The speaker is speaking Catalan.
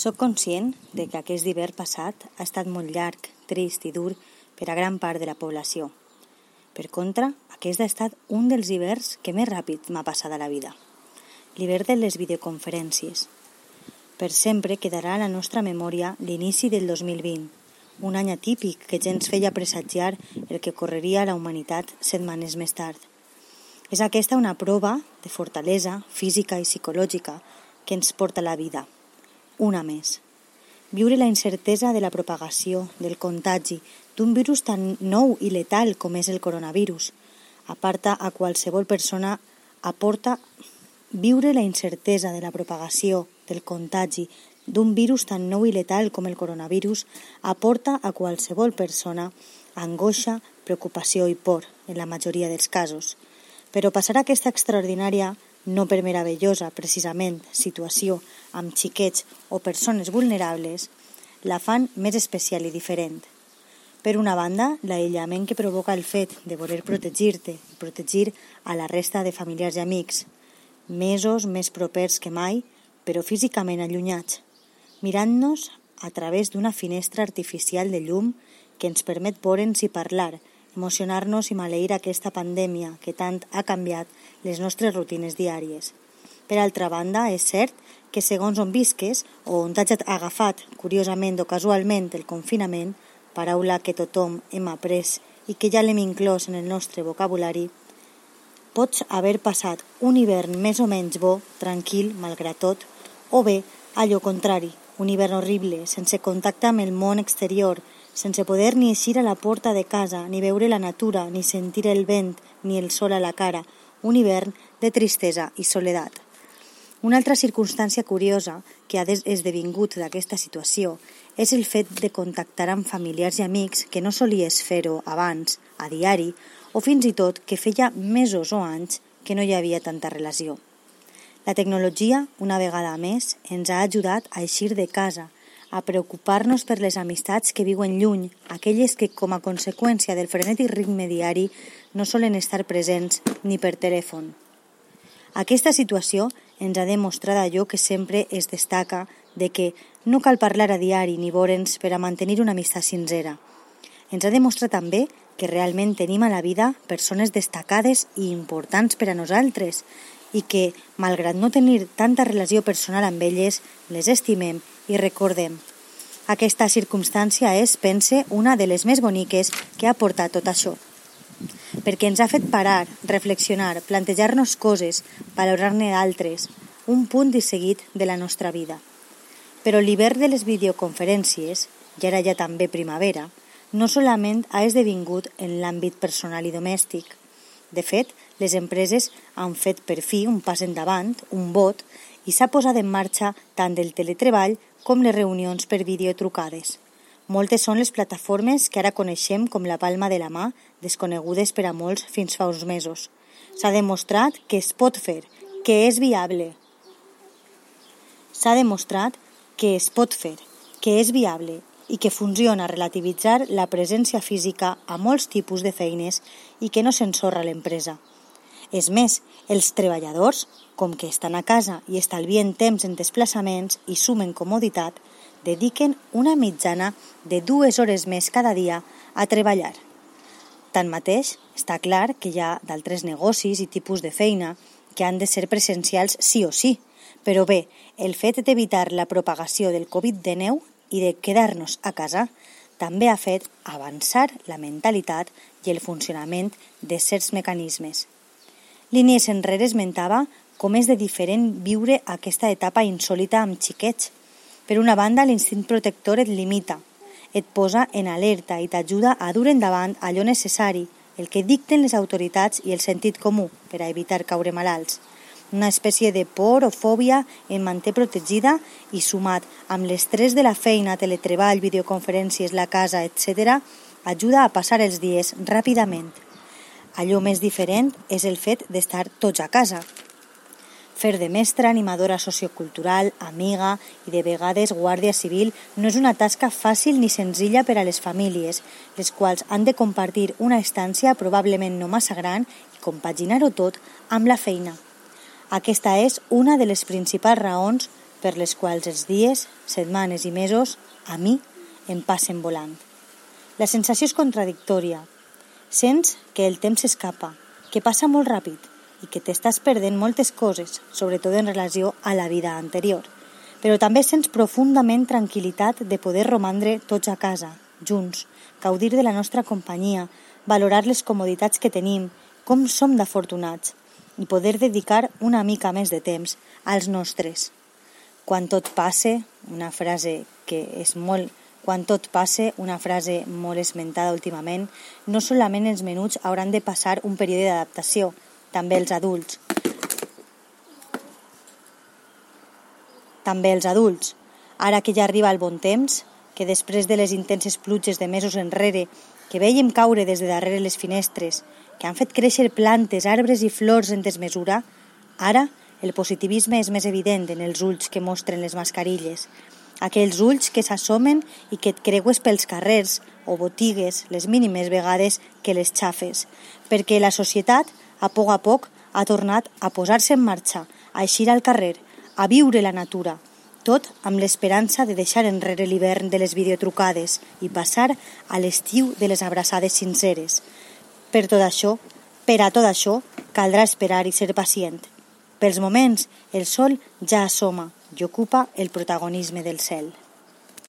Soc conscient de que aquest hivern passat ha estat molt llarg, trist i dur per a gran part de la població. Per contra, aquest ha estat un dels hiverns que més ràpid m'ha passat a la vida. L'hivern de les videoconferències. Per sempre quedarà a la nostra memòria l'inici del 2020, un any atípic que ja ens feia presagiar el que correria a la humanitat setmanes més tard. És aquesta una prova de fortalesa física i psicològica que ens porta la vida una més. Viure la incertesa de la propagació, del contagi, d'un virus tan nou i letal com és el coronavirus, aparta a qualsevol persona, aporta viure la incertesa de la propagació, del contagi, d'un virus tan nou i letal com el coronavirus, aporta a qualsevol persona angoixa, preocupació i por, en la majoria dels casos. Però passar aquesta extraordinària no per meravellosa, precisament, situació amb xiquets o persones vulnerables, la fan més especial i diferent. Per una banda, l'aïllament que provoca el fet de voler protegir-te i protegir a la resta de familiars i amics, mesos més propers que mai, però físicament allunyats, mirant-nos a través d'una finestra artificial de llum que ens permet veure'ns i parlar, emocionar-nos i maleir aquesta pandèmia que tant ha canviat les nostres rutines diàries. Per altra banda, és cert que segons on visques o on t'hagi agafat, curiosament o casualment, el confinament, paraula que tothom hem après i que ja l'hem inclòs en el nostre vocabulari, pots haver passat un hivern més o menys bo, tranquil, malgrat tot, o bé, allò contrari, un hivern horrible, sense contacte amb el món exterior, sense poder ni eixir a la porta de casa, ni veure la natura, ni sentir el vent, ni el sol a la cara, un hivern de tristesa i soledat. Una altra circumstància curiosa que ha esdevingut d'aquesta situació és el fet de contactar amb familiars i amics que no solies fer-ho abans, a diari, o fins i tot que feia mesos o anys que no hi havia tanta relació. La tecnologia, una vegada més, ens ha ajudat a eixir de casa, a preocupar-nos per les amistats que viuen lluny, aquelles que, com a conseqüència del frenètic ritme diari, no solen estar presents ni per telèfon. Aquesta situació ens ha demostrat allò que sempre es destaca de que no cal parlar a diari ni veure'ns per a mantenir una amistat sincera. Ens ha demostrat també que realment tenim a la vida persones destacades i importants per a nosaltres i que, malgrat no tenir tanta relació personal amb elles, les estimem i recordem. Aquesta circumstància és, pense, una de les més boniques que ha portat tot això. Perquè ens ha fet parar, reflexionar, plantejar-nos coses, valorar-ne d'altres, un punt i seguit de la nostra vida. Però l'hivern de les videoconferències, i ara ja també primavera, no solament ha esdevingut en l'àmbit personal i domèstic. De fet, les empreses han fet per fi un pas endavant, un vot, i s'ha posat en marxa tant el teletreball com les reunions per videotrucades. Moltes són les plataformes que ara coneixem com la palma de la mà, desconegudes per a molts fins fa uns mesos. S'ha demostrat que es pot fer, que és viable. S'ha demostrat que es pot fer, que és viable i que funciona relativitzar la presència física a molts tipus de feines i que no s'ensorra l'empresa. És més, els treballadors, com que estan a casa i estalvien temps en desplaçaments i sumen comoditat, dediquen una mitjana de dues hores més cada dia a treballar. Tanmateix, està clar que hi ha d'altres negocis i tipus de feina que han de ser presencials sí o sí, però bé, el fet d'evitar la propagació del Covid-19 i de quedar-nos a casa també ha fet avançar la mentalitat i el funcionament de certs mecanismes. Línies enrere esmentava com és de diferent viure aquesta etapa insòlita amb xiquets. Per una banda, l'instint protector et limita, et posa en alerta i t'ajuda a dur endavant allò necessari, el que dicten les autoritats i el sentit comú per a evitar caure malalts. Una espècie de por o fòbia en manté protegida i sumat amb l'estrès de la feina, teletreball, videoconferències, la casa, etc., ajuda a passar els dies ràpidament. Allò més diferent és el fet d'estar tots a casa. Fer de mestra, animadora sociocultural, amiga i de vegades guàrdia civil no és una tasca fàcil ni senzilla per a les famílies, les quals han de compartir una estància probablement no massa gran i compaginar-ho tot amb la feina. Aquesta és una de les principals raons per les quals els dies, setmanes i mesos a mi em passen volant. La sensació és contradictòria. Sents que el temps s'escapa, que passa molt ràpid i que t'estàs perdent moltes coses, sobretot en relació a la vida anterior. Però també sents profundament tranquil·litat de poder romandre tots a casa, junts, gaudir de la nostra companyia, valorar les comoditats que tenim, com som d'afortunats, i poder dedicar una mica més de temps als nostres. Quan tot passe, una frase que és molt quan tot passe, una frase molt esmentada últimament, no solament els menuts hauran de passar un període d'adaptació, també els adults. També els adults. Ara que ja arriba el bon temps, que després de les intenses pluges de mesos enrere, que veiem caure des de darrere les finestres, que han fet créixer plantes, arbres i flors en desmesura, ara el positivisme és més evident en els ulls que mostren les mascarilles, aquells ulls que s'assomen i que et creues pels carrers o botigues les mínimes vegades que les xafes, perquè la societat, a poc a poc, ha tornat a posar-se en marxa, a eixir al carrer, a viure la natura, tot amb l'esperança de deixar enrere l'hivern de les videotrucades i passar a l'estiu de les abraçades sinceres. Per tot això, per a tot això, caldrà esperar i ser pacient, pels moments, el sol ja assoma i ocupa el protagonisme del cel.